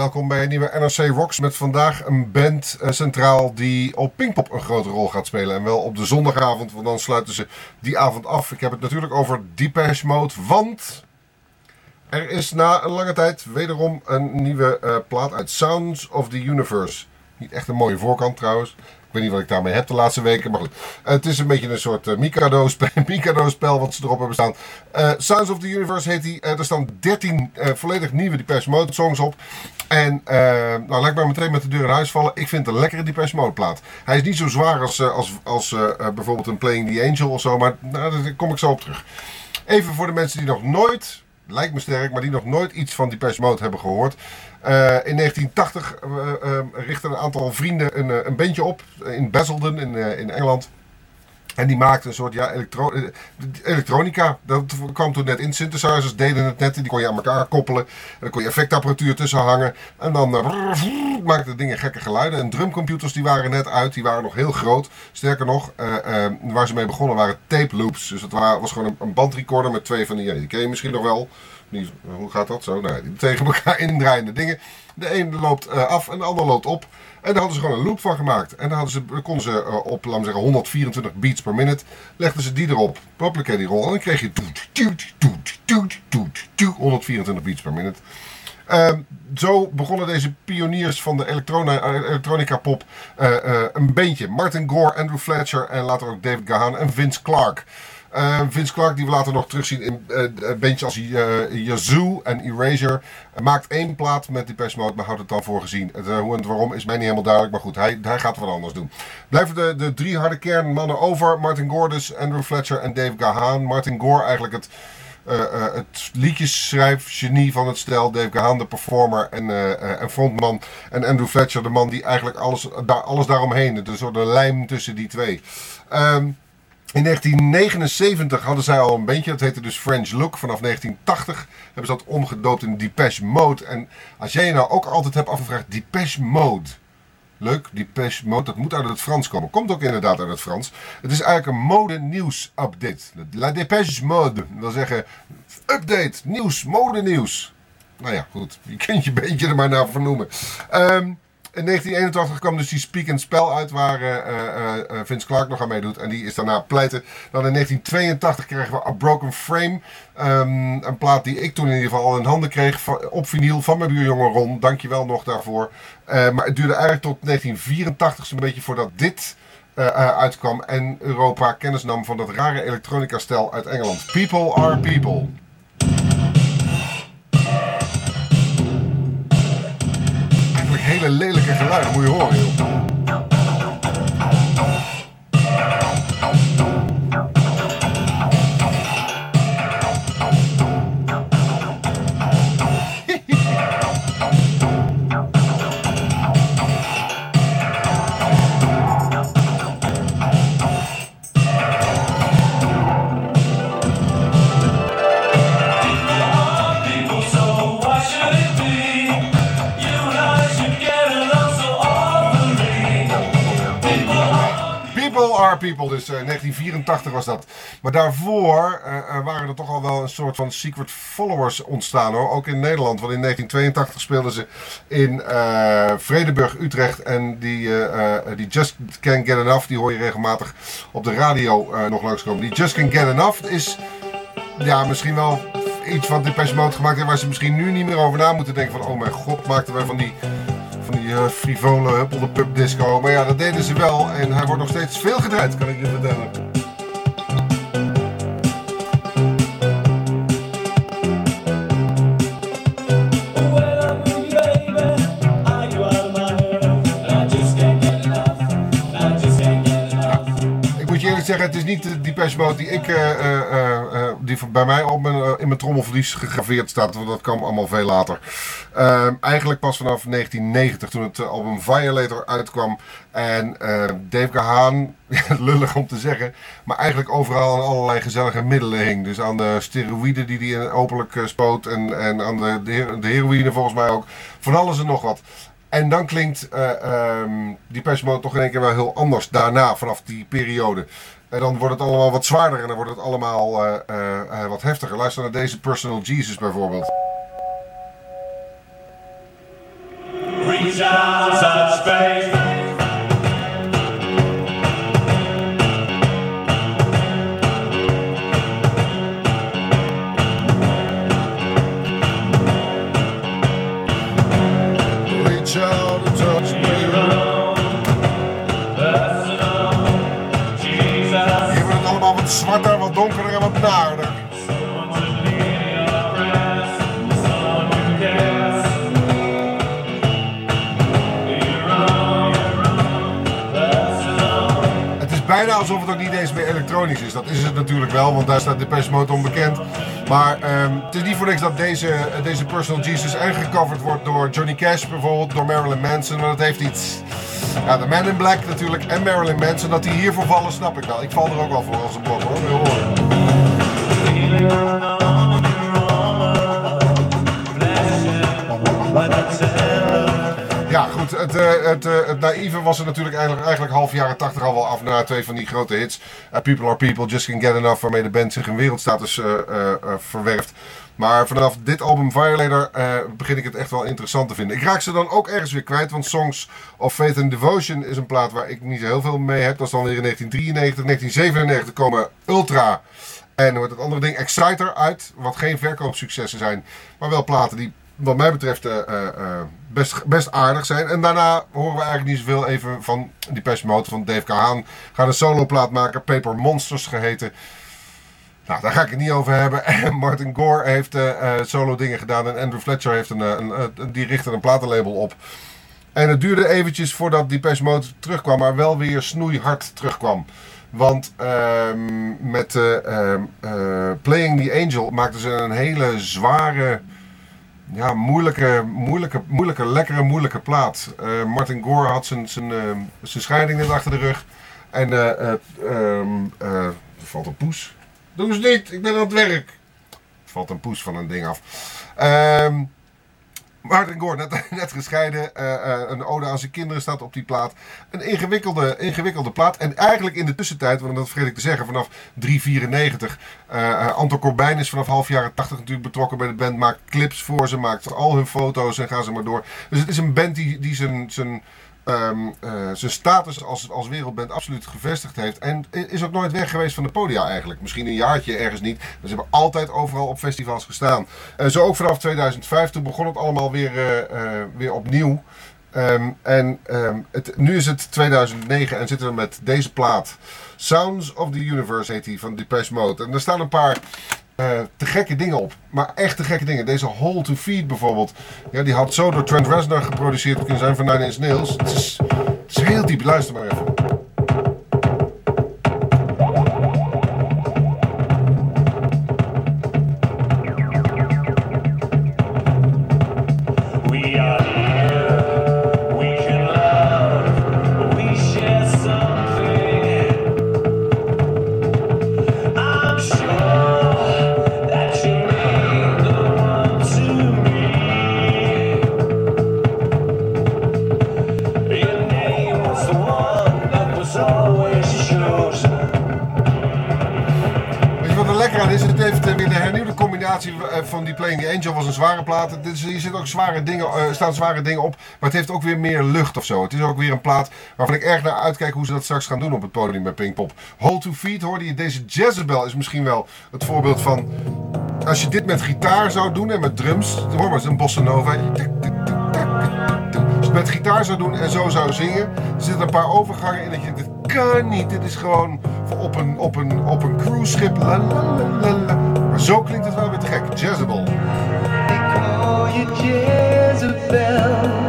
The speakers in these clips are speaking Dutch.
Welkom bij een nieuwe NRC Rocks met vandaag een band eh, centraal die op Pinkpop een grote rol gaat spelen. En wel op de zondagavond, want dan sluiten ze die avond af. Ik heb het natuurlijk over Depeche Mode, want er is na een lange tijd wederom een nieuwe eh, plaat uit Sounds of the Universe. Niet echt een mooie voorkant trouwens. Ik weet niet wat ik daarmee heb de laatste weken. Maar goed, het is een beetje een soort uh, Mikado-spel wat ze erop hebben staan. Uh, Sounds of the Universe heet die. Uh, er staan 13 volledig nieuwe Depeche Mode songs op. En nou, laat ik maar meteen met de deur in huis vallen. Ik vind het een lekkere Depeche Mode plaat. Hij is niet zo zwaar als, als, als bijvoorbeeld een Playing the Angel of zo. Maar nou, daar kom ik zo op terug. Even voor de mensen die nog nooit lijkt me sterk, maar die nog nooit iets van Depeche Mode hebben gehoord. Uh, in 1980 uh, uh, richtten een aantal vrienden een, eh, een bandje op in Basildon in, eh, in Engeland. En die maakte een soort ja, eh, elektronica. Dat kwam toen net in. Synthesizers deden het net. Die kon je aan elkaar koppelen. En dan kon je effectapparatuur tussen hangen. En dan maakten dingen gekke geluiden. En drumcomputers die waren net uit. Die waren nog heel groot. Sterker nog, uh, waar ze mee begonnen waren tape loops. Dus het was gewoon een, een bandrecorder met twee van die. Ja, die ken je misschien nog wel. Hoe gaat dat zo? Nou, die tegen elkaar indraaiende dingen. De een loopt af en de ander loopt op. En daar hadden ze gewoon een loop van gemaakt. En hadden ze, konden ze uh, op, laten we zeggen, 124 beats per minute. Legden ze die erop. Hoppakee die rol. En dan kreeg je 124 beats per minute. Uh, zo begonnen deze pioniers van de elektronica pop een beentje. Martin Gore, Andrew Fletcher en later ook David Gahan en Vince Clarke. Uh, Vince Clark, die we later nog terugzien in uh, bandjes als uh, Yazoo en Erasure, maakt één plaat met die Mode, maar houdt het dan voor gezien. Hoe en het waarom is mij niet helemaal duidelijk, maar goed, hij, hij gaat wat anders doen. Blijven de, de drie harde kernmannen over: Martin Gordis, Andrew Fletcher en Dave Gahan. Martin Gore, eigenlijk het. het liedjesschrijfgenie van het stel. Dave Gahan, de performer en, frontman. En Andrew Fletcher, de man die eigenlijk alles, daar, alles daaromheen. De soort lijm tussen die twee. Um, in 1979 hadden zij al een bandje, dat heette dus French Look. Vanaf 1980 hebben ze dat omgedoopt in Depeche Mode. En als jij je nou ook altijd hebt afgevraagd, Depeche Mode. Leuk, Depeche Mode, dat moet uit het Frans komen. Komt ook inderdaad uit het Frans. Het is eigenlijk een mode-nieuws-update. La Depeche Mode, dat wil zeggen update, nieuws, mode-nieuws. Nou ja, goed, je kunt je bandje er maar naar vernoemen. Um, in 1981 kwam dus die Speak and Spell uit waar uh, uh, Vince Clark nog aan meedoet. En die is daarna pleiten. Dan in 1982 kregen we A Broken Frame. Um, een plaat die ik toen in ieder geval al in handen kreeg op vinyl van mijn buurjongen Ron. Dankjewel nog daarvoor. Maar het duurde eigenlijk tot 1984 zo'n beetje voordat dit uitkwam. En Europa kennis nam van dat rare elektronica stel uit Engeland. People are people. Hele lelijke geluid, moet je horen joh. Dus uh, 1984 was dat. Maar daarvoor uh, waren er toch al wel een soort van secret followers ontstaan hoor. Ook in Nederland. Want in 1982 speelden ze in Vredeburg, Utrecht. En die, die Just Can't Get Enough, die hoor je regelmatig op de radio nog langskomen. Die Just Can't Get Enough is ja, misschien wel iets wat Depeche Mode gemaakt heeft... waar ze misschien nu niet meer over na moeten denken van... oh mijn god, maakten wij van die die uh, frivole huppelde pub disco. Maar ja, dat deden ze wel. En hij wordt nog steeds veel gedraaid, kan ik je vertellen. zeggen, het is niet de Depeche Mode die ik, uh, uh, die bij mij op mijn, in mijn trommelverlies gegraveerd staat. Want dat kwam allemaal veel later. Ehm, eigenlijk pas vanaf 1990 toen het album Violator uitkwam. En Dave Gahan, lullig om te zeggen, maar eigenlijk overal aan allerlei gezellige middelen hing. Dus aan de steroïden die hij openlijk spoot en, en aan de, de, heroïne volgens mij ook. Van alles en nog wat. En dan klinkt um, die Mode toch in één keer wel heel anders daarna, vanaf die periode. En dan wordt het allemaal wat zwaarder en dan wordt het allemaal eh, eh, eh, wat heftiger. Luister naar deze Personal Jesus bijvoorbeeld. Out, eens meer elektronisch is. Dat is het natuurlijk wel, want daar staat Depeche Mode onbekend. Maar ehm, het is niet voor niks dat deze, deze Personal Jesus en gecoverd wordt door Johnny Cash bijvoorbeeld, door Marilyn Manson. Want het heeft iets... Ja, de Man in Black natuurlijk en Marilyn Manson. Dat die hiervoor vallen, snap ik wel. Ik val er ook wel voor als een blok hoor. Goed. Het, eh, het, eh, het naïeve was er natuurlijk eigenlijk, eigenlijk half jaren 80 al wel af na twee van die grote hits. Eh, People Are People, Just Can't Get Enough, waarmee de band zich een wereldstatus verwerft. Maar vanaf dit album Violator begin ik het echt wel interessant te vinden. Ik raak ze dan ook ergens weer kwijt, want Songs of Faith and Devotion is een plaat waar ik niet zo heel veel mee heb. Dat is dan weer in 1993. 1997 komen Ultra en wordt het andere ding Exciter uit, wat geen verkoopsuccessen zijn, maar wel platen die wat mij betreft eh, eh, eh, best, best aardig zijn. En daarna horen we eigenlijk niet zoveel even van die Mode van Dave Kahan. Gaat een soloplaat maken, Paper Monsters geheten. Nou, daar ga ik het niet over hebben. En Martin Gore heeft solo dingen gedaan. En Andrew Fletcher heeft een, een, een- die richtte een platenlabel op. En het duurde eventjes voordat Depeche Mode terugkwam, maar wel weer snoeihard terugkwam. Want ehm, met eh, ehm, eh, Playing the Angel maakten ze een hele zware, ja, moeilijke, moeilijke, moeilijke, lekkere, moeilijke plaat. Eh, Martin Gore had zijn, zijn, ehm, zijn scheiding net achter de rug. En eh, eh, eh, er valt een poes. Doe eens niet, ik ben aan het werk. Er valt een poes van een ding af. Ehm Martin Gore, net, net gescheiden. eh, eh, een ode aan zijn kinderen staat op die plaat. Een ingewikkelde, ingewikkelde plaat. En eigenlijk in de tussentijd, want dat vergeet ik te zeggen, vanaf 394. eh eh, Anton Corbijn is vanaf half jaren 80 natuurlijk betrokken bij de band. Maakt clips voor ze, maakt al hun foto's en gaan ze maar door. Dus het is een band die, die zijn, zijn, ehm, eh, zijn status als, als wereldband absoluut gevestigd heeft. En is ook nooit weg geweest van de podia eigenlijk. Misschien een jaartje ergens niet. Maar ze hebben altijd overal op festivals gestaan. Eh, zo ook vanaf 2005. Toen begon het allemaal weer, eh, weer opnieuw. Ehm, en ehm, het, nu is het 2009 en zitten we met deze plaat. Sounds of the Universe heet die van Depeche Mode. En er staan een paar eh, te gekke dingen op. Maar echt te gekke dingen. Deze Hole to Feed bijvoorbeeld. Ja, die had zo door Trent Reznor geproduceerd kunnen zijn van Nine Inch Nails. Het is, het is heel diep. Luister maar even. Eh, van die Playing the Angel was een zware plaat. Is, hier zitten ook zware dingen, eh, staan zware dingen op. Maar het heeft ook weer meer lucht of zo. Het is ook weer een plaat waarvan ik erg naar uitkijk hoe ze dat straks gaan doen op het podium bij Pinkpop. Hold to Feet hoorde je. Deze Jezebel is misschien wel het voorbeeld van... Als je dit met gitaar zou doen en met drums... Hoor maar, het is een bossa nova. Als je met gitaar zou doen en zo zou zingen... Er zitten een paar overgangen in dat je... Dit kan niet. Dit is gewoon op een, op een, op een. Maar zo klinkt het wel weer te gek. Jezebel. They call you Jezebel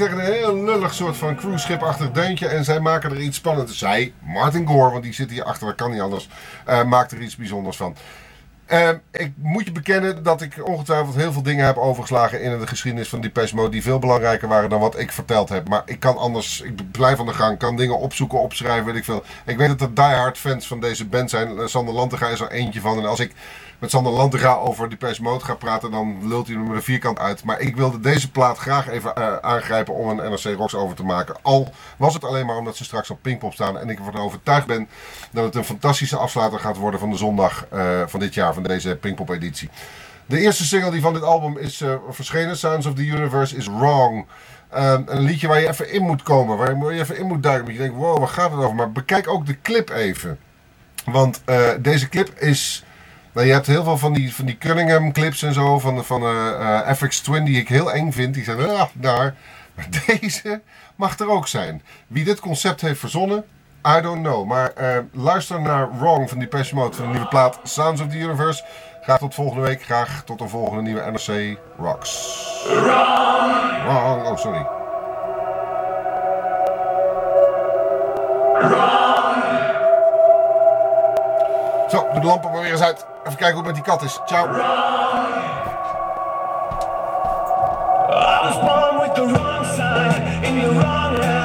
is eigenlijk wat ik zeg een heel lullig soort van cruiseschip-achtig deuntje. En zij maken er iets spannends. Zij, Martin Gore, want die zit hier achter, dat kan niet anders. eh, maakt er iets bijzonders van. Ehm, ik moet je bekennen dat ik ongetwijfeld heel veel dingen heb overgeslagen in de geschiedenis van Depeche Mode die veel belangrijker waren dan wat ik verteld heb. Maar ik kan anders, ik blijf aan de gang, kan dingen opzoeken, opschrijven, weet ik veel. Ik weet dat er diehard fans van deze band zijn. Eh, Sander Lantega is er eentje van. En als ik met Sander Lantega over Depeche Mode ga praten, dan lult hij er met vierkant uit. Maar ik wilde deze plaat graag even eh, aangrijpen om een NRC Rocks over te maken. Al was het alleen maar omdat ze straks op Pinkpop staan en ik ervan overtuigd ben dat het een fantastische afsluiter gaat worden van de zondag eh, van dit jaar, van deze Pinkpop editie. De eerste single die van dit album is eh, verschenen, Sounds of the Universe, is Wrong. Ehm, een liedje waar je even in moet komen, waar je- even in moet duiken. Dat je denkt, wow, waar gaat het over? Maar bekijk ook de clip even. Want eh, deze clip is... Nou, je hebt heel veel van die, van die Cunningham clips en zo, van, van eh, eh, FX Twin, die ik heel eng vind. Die zijn, ah, daar. Maar deze mag er ook zijn. Wie dit concept heeft verzonnen, I don't know. Maar eh, luister naar Wrong van Depeche Mode, van de nieuwe plaat Sounds of the Universe. Graag tot volgende week. Graag tot een volgende nieuwe NRC Rocks. Wrong. Oh, sorry. Zo, doe de lampen maar weer eens uit. Even kijken hoe het met die kat is. Ciao. I was born with the wrong sign in the wrong.